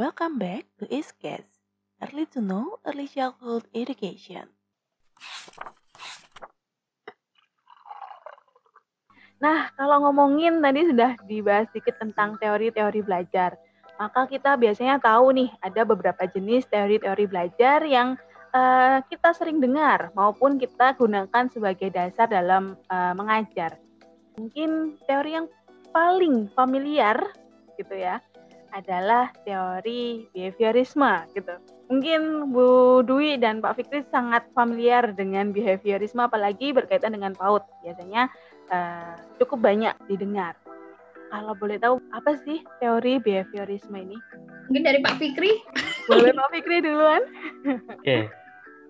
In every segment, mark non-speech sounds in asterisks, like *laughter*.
Welcome back to ISCAS, Early to Know Early Childhood Education. Nah, kalau ngomongin tadi sudah dibahas sedikit tentang teori-teori belajar. Maka kita biasanya tahu nih ada beberapa jenis teori-teori belajar yang uh, kita sering dengar maupun kita gunakan sebagai dasar dalam uh, mengajar. Mungkin teori yang paling familiar gitu ya adalah teori behaviorisme gitu. Mungkin Bu Dwi dan Pak Fikri sangat familiar dengan behaviorisme apalagi berkaitan dengan PAUD. Biasanya uh, cukup banyak didengar. Kalau boleh tahu apa sih teori behaviorisme ini? Mungkin dari Pak Fikri. Boleh Pak Fikri duluan. Oke.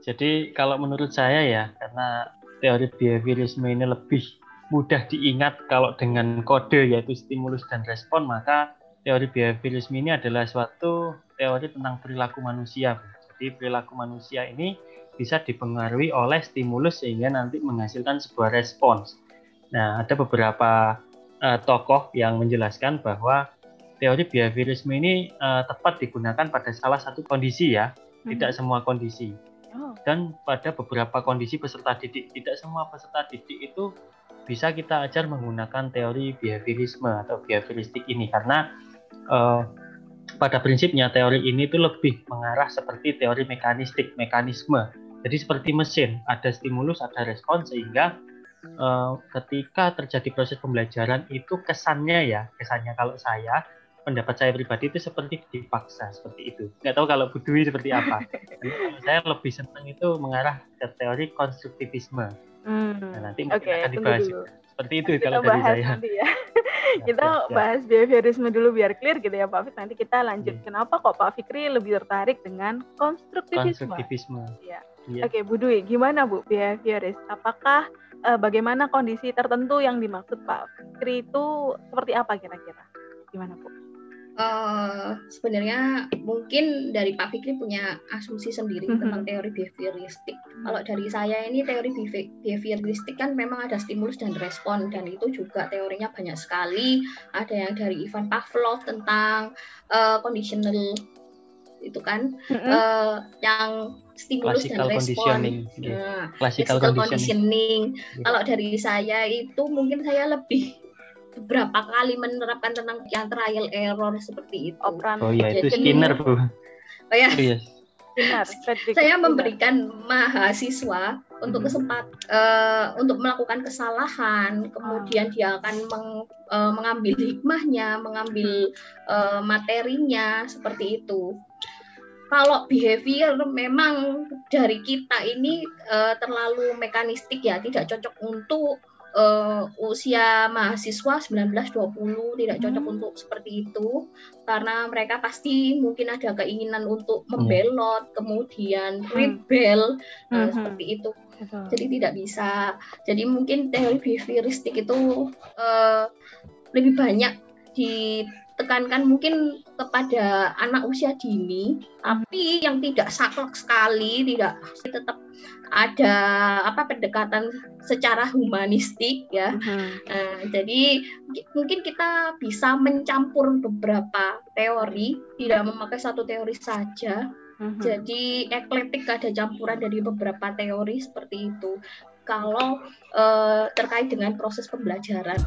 Jadi kalau menurut saya ya karena teori behaviorisme ini lebih mudah diingat kalau dengan kode yaitu stimulus dan respon maka teori behaviorisme ini adalah suatu teori tentang perilaku manusia. Jadi perilaku manusia ini bisa dipengaruhi oleh stimulus sehingga nanti menghasilkan sebuah respons. Nah, ada beberapa uh, tokoh yang menjelaskan bahwa teori behaviorisme ini uh, tepat digunakan pada salah satu kondisi ya, hmm. tidak semua kondisi. Oh. Dan pada beberapa kondisi peserta didik, tidak semua peserta didik itu bisa kita ajar menggunakan teori behaviorisme atau behavioristik ini karena uh, pada prinsipnya teori ini itu lebih mengarah seperti teori mekanistik mekanisme. Jadi seperti mesin ada stimulus ada respon sehingga uh, ketika terjadi proses pembelajaran itu kesannya ya kesannya kalau saya pendapat saya pribadi itu seperti dipaksa seperti itu. Nggak tahu kalau Budwi seperti apa. *laughs* Saya lebih senang itu mengarah ke teori konstruktivisme Hmm. Nah, nanti mungkin okay, akan dibahas dulu. seperti itu nanti kalau dari saya. Nanti ya. *laughs* kita ya, bahas behaviorisme dulu biar clear gitu ya Pak Fik. Nanti kita lanjut. Ya. Kenapa kok Pak Fikri lebih tertarik dengan konstruktivisme? Konstruktivisme. Ya. ya. Oke, Bu Dwi, gimana Bu behavioris? Apakah uh, bagaimana kondisi tertentu yang dimaksud Pak Fikri itu seperti apa kira-kira? Gimana Bu? Uh, sebenarnya mungkin dari Pak Fikri punya asumsi sendiri mm -hmm. tentang teori behavioristik. Kalau dari saya ini teori behavioristik kan memang ada stimulus dan respon dan itu juga teorinya banyak sekali. Ada yang dari Ivan Pavlov tentang uh, conditional itu kan mm -hmm. uh, yang stimulus classical dan respon. Nah, classical, conditioning. conditioning. Yeah. Kalau dari saya itu mungkin saya lebih beberapa kali menerapkan tentang yang trial error seperti itu. Operan. Oh iya, itu Skinner, Bu. Oh ya. Oh, yes. Skinner, saya memberikan mahasiswa untuk hmm. kesempat uh, untuk melakukan kesalahan, kemudian hmm. dia akan meng, uh, mengambil hikmahnya, mengambil uh, materinya seperti itu. Kalau behavior memang dari kita ini uh, terlalu mekanistik ya, tidak cocok untuk uh, usia mahasiswa 19-20 tidak cocok hmm. untuk seperti itu karena mereka pasti mungkin ada keinginan untuk iya. membelot hmm. kemudian rebel hmm. uh, seperti itu Betul. jadi tidak bisa jadi mungkin teori behavioristik itu uh, lebih banyak di tekankan mungkin kepada anak usia dini, tapi yang tidak saklek sekali, tidak tetap ada apa pendekatan secara humanistik ya. Uh-huh. Nah, jadi mungkin kita bisa mencampur beberapa teori, tidak memakai satu teori saja. Uh-huh. Jadi eklektik ada campuran dari beberapa teori seperti itu. Kalau uh, terkait dengan proses pembelajaran.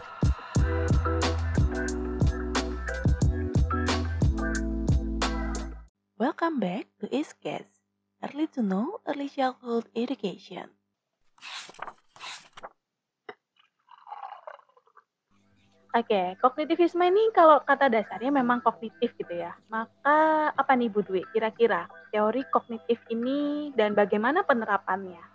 Welcome back to ISCAS, Early to Know Early Childhood Education. Oke, okay, kognitivisme ini kalau kata dasarnya memang kognitif gitu ya. Maka apa nih Bu Dwi kira-kira teori kognitif ini dan bagaimana penerapannya?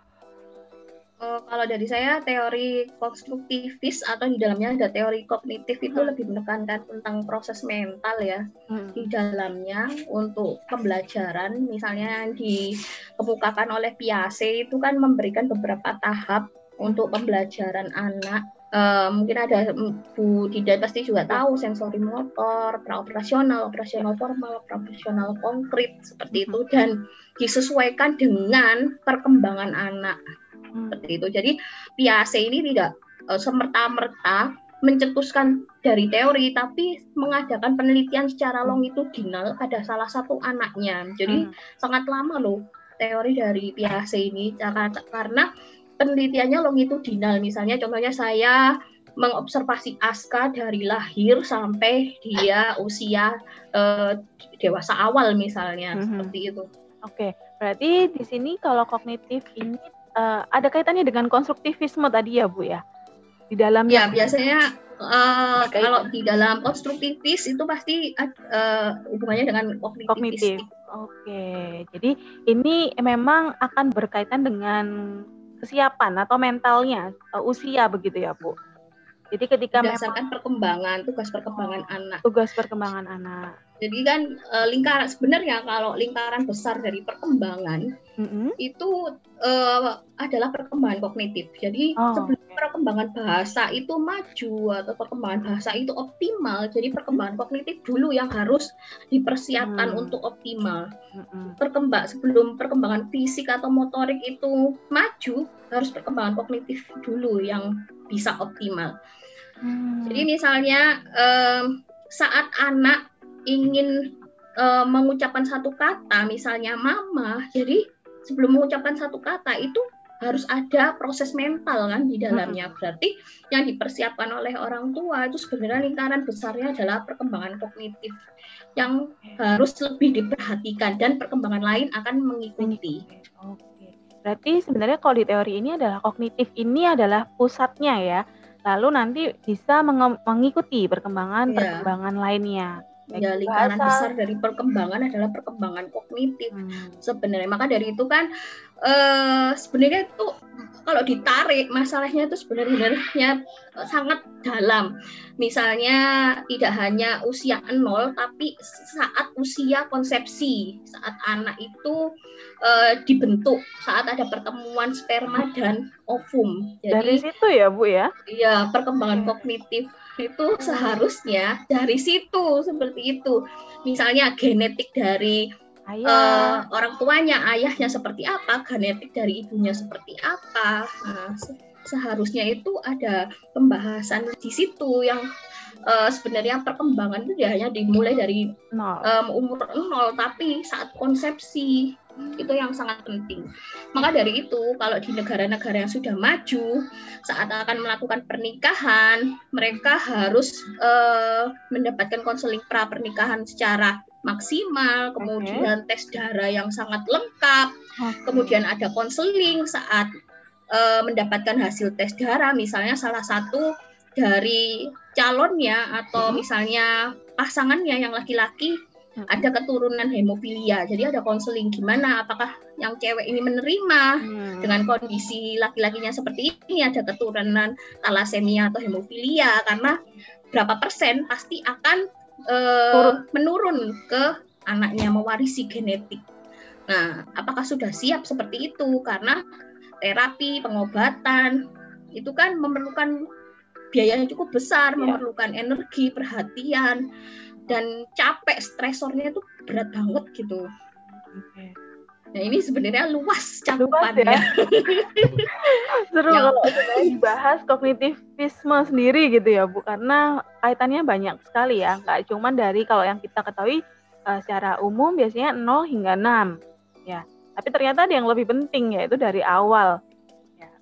Uh, kalau dari saya teori konstruktivis atau di dalamnya ada teori kognitif itu hmm. lebih menekankan tentang proses mental ya hmm. di dalamnya untuk pembelajaran misalnya dikemukakan oleh Piaget itu kan memberikan beberapa tahap untuk pembelajaran anak Uh, mungkin ada Bu Dida pasti juga tahu sensori motor, praoperasional, operasional formal, operasional konkret seperti itu hmm. dan disesuaikan dengan perkembangan anak seperti itu. Jadi Piase ini tidak uh, semerta-merta mencetuskan dari teori tapi mengadakan penelitian secara longitudinal pada salah satu anaknya. Jadi hmm. sangat lama loh teori dari Piaget ini karena penelitiannya longitudinal. Misalnya contohnya saya mengobservasi Aska dari lahir sampai dia usia uh, dewasa awal misalnya hmm. seperti itu. Oke, berarti di sini kalau kognitif ini uh, ada kaitannya dengan konstruktivisme tadi ya Bu ya? di dalam ya biasanya uh, kalau di dalam konstruktivis itu pasti uh, hubungannya dengan kognitif. kognitif. Oke, jadi ini memang akan berkaitan dengan kesiapan atau mentalnya uh, usia begitu ya Bu? Jadi ketika berdasarkan memang, perkembangan tugas perkembangan anak. Tugas perkembangan anak. Jadi kan e, lingkaran sebenarnya kalau lingkaran besar dari perkembangan mm-hmm. itu e, adalah perkembangan kognitif. Jadi oh, sebelum okay. perkembangan bahasa itu maju atau perkembangan bahasa itu optimal, jadi perkembangan kognitif dulu yang harus dipersiapkan mm. untuk optimal. Mm-hmm. Perkembang sebelum perkembangan fisik atau motorik itu maju, harus perkembangan kognitif dulu yang bisa optimal. Hmm. Jadi misalnya um, saat anak ingin uh, mengucapkan satu kata, misalnya mama, jadi sebelum mengucapkan satu kata itu harus ada proses mental kan di dalamnya. Hmm. Berarti yang dipersiapkan oleh orang tua itu sebenarnya lingkaran besarnya adalah perkembangan kognitif yang harus lebih diperhatikan dan perkembangan lain akan mengikuti. Oke. Berarti sebenarnya kalau di teori ini adalah kognitif ini adalah pusatnya ya lalu nanti bisa mengikuti perkembangan-perkembangan yeah. lainnya. Ya, lingkaran bahasa. besar dari perkembangan adalah perkembangan kognitif hmm. sebenarnya. Maka dari itu kan uh, sebenarnya itu kalau ditarik masalahnya itu sebenarnya sangat dalam. Misalnya tidak hanya usia nol, tapi saat usia konsepsi, saat anak itu uh, dibentuk, saat ada pertemuan sperma dan ovum. Jadi, Dari situ ya Bu ya? Iya, perkembangan kognitif itu seharusnya dari situ seperti itu. Misalnya genetik dari ayah. Uh, orang tuanya, ayahnya seperti apa, genetik dari ibunya seperti apa. Nah, seharusnya itu ada pembahasan di situ yang uh, sebenarnya perkembangan itu ya hanya dimulai dari um, umur nol, tapi saat konsepsi itu yang sangat penting. Maka dari itu, kalau di negara-negara yang sudah maju, saat akan melakukan pernikahan, mereka harus uh, mendapatkan konseling pra pernikahan secara maksimal, kemudian okay. tes darah yang sangat lengkap, okay. kemudian ada konseling saat uh, mendapatkan hasil tes darah, misalnya salah satu dari calonnya atau misalnya pasangannya yang laki-laki ada keturunan hemofilia. Jadi ada konseling gimana apakah yang cewek ini menerima hmm. dengan kondisi laki-lakinya seperti ini ada keturunan talasemia atau hemofilia karena berapa persen pasti akan uh, menurun ke anaknya mewarisi genetik. Nah, apakah sudah siap seperti itu? Karena terapi, pengobatan itu kan memerlukan biaya yang cukup besar, ya. memerlukan energi, perhatian dan capek stresornya itu berat banget gitu. Okay. Nah ini sebenarnya luas cakupannya. ya? *laughs* Seru ya. kalau dibahas kognitivisme sendiri gitu ya Bu, karena kaitannya banyak sekali ya. Nggak cuma dari kalau yang kita ketahui uh, secara umum biasanya 0 hingga 6 ya. Tapi ternyata ada yang lebih penting yaitu dari awal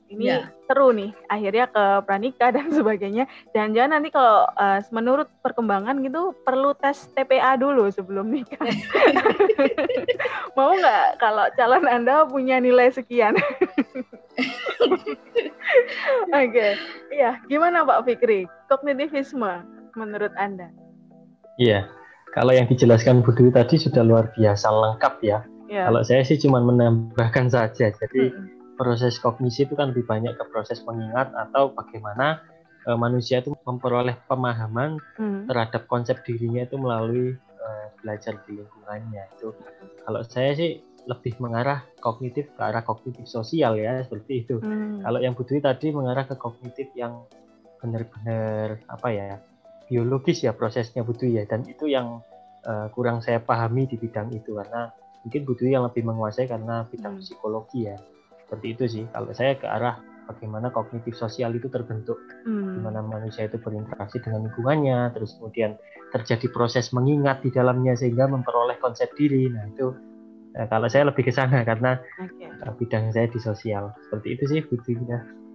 ini ya. seru nih akhirnya ke pranika dan *laughs* sebagainya. Jangan-jangan nanti kalau uh, menurut perkembangan gitu perlu tes TPA dulu sebelum nikah. *laughs* Mau nggak kalau calon anda punya nilai sekian? *laughs* Oke. Okay. iya gimana Pak Fikri? Kognitivisme menurut anda? Iya. Kalau yang dijelaskan Bu Dwi tadi sudah luar biasa lengkap ya, ya. kalau saya sih cuma menambahkan saja. Jadi -hmm proses kognisi itu kan lebih banyak ke proses mengingat atau bagaimana uh, manusia itu memperoleh pemahaman hmm. terhadap konsep dirinya itu melalui uh, belajar di lingkungannya itu kalau saya sih lebih mengarah kognitif ke arah kognitif sosial ya seperti itu hmm. kalau yang Budwi tadi mengarah ke kognitif yang benar-benar apa ya biologis ya prosesnya Budwi ya dan itu yang uh, kurang saya pahami di bidang itu karena mungkin Budwi yang lebih menguasai karena bidang hmm. psikologi ya seperti itu sih kalau saya ke arah bagaimana kognitif sosial itu terbentuk, hmm. gimana manusia itu berinteraksi dengan lingkungannya, terus kemudian terjadi proses mengingat di dalamnya sehingga memperoleh konsep diri. Nah itu eh, kalau saya lebih ke sana *laughs* karena okay. bidang saya di sosial. Seperti itu sih butuhnya.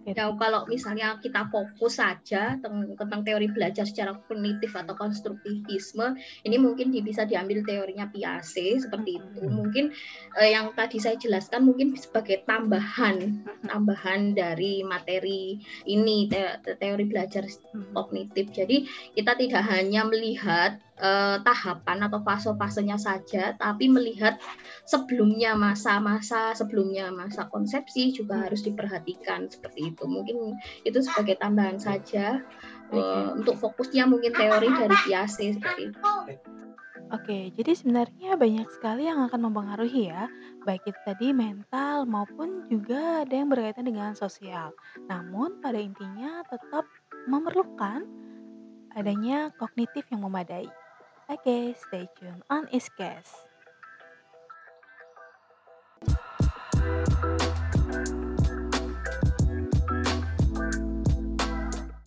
Okay. Ya, kalau misalnya kita fokus saja tentang, tentang teori belajar secara kognitif atau konstruktivisme, ini mungkin bisa diambil teorinya Piaget seperti itu. Hmm. Mungkin eh, yang tadi saya jelaskan mungkin sebagai tambahan hmm. tambahan dari materi ini te teori belajar hmm. kognitif. Jadi kita tidak hanya melihat eh, tahapan atau fase-fasenya saja, tapi melihat sebelumnya masa-masa sebelumnya masa konsepsi juga hmm. harus diperhatikan seperti itu. Mungkin itu sebagai tambahan saja okay. uh, eh, untuk fokusnya mungkin teori dari Piaget seperti itu. Oke, jadi sebenarnya banyak sekali yang akan mempengaruhi ya, baik itu tadi mental maupun juga ada yang berkaitan dengan sosial. Namun pada intinya tetap memerlukan adanya kognitif yang memadai. Okay, stay tuned on Is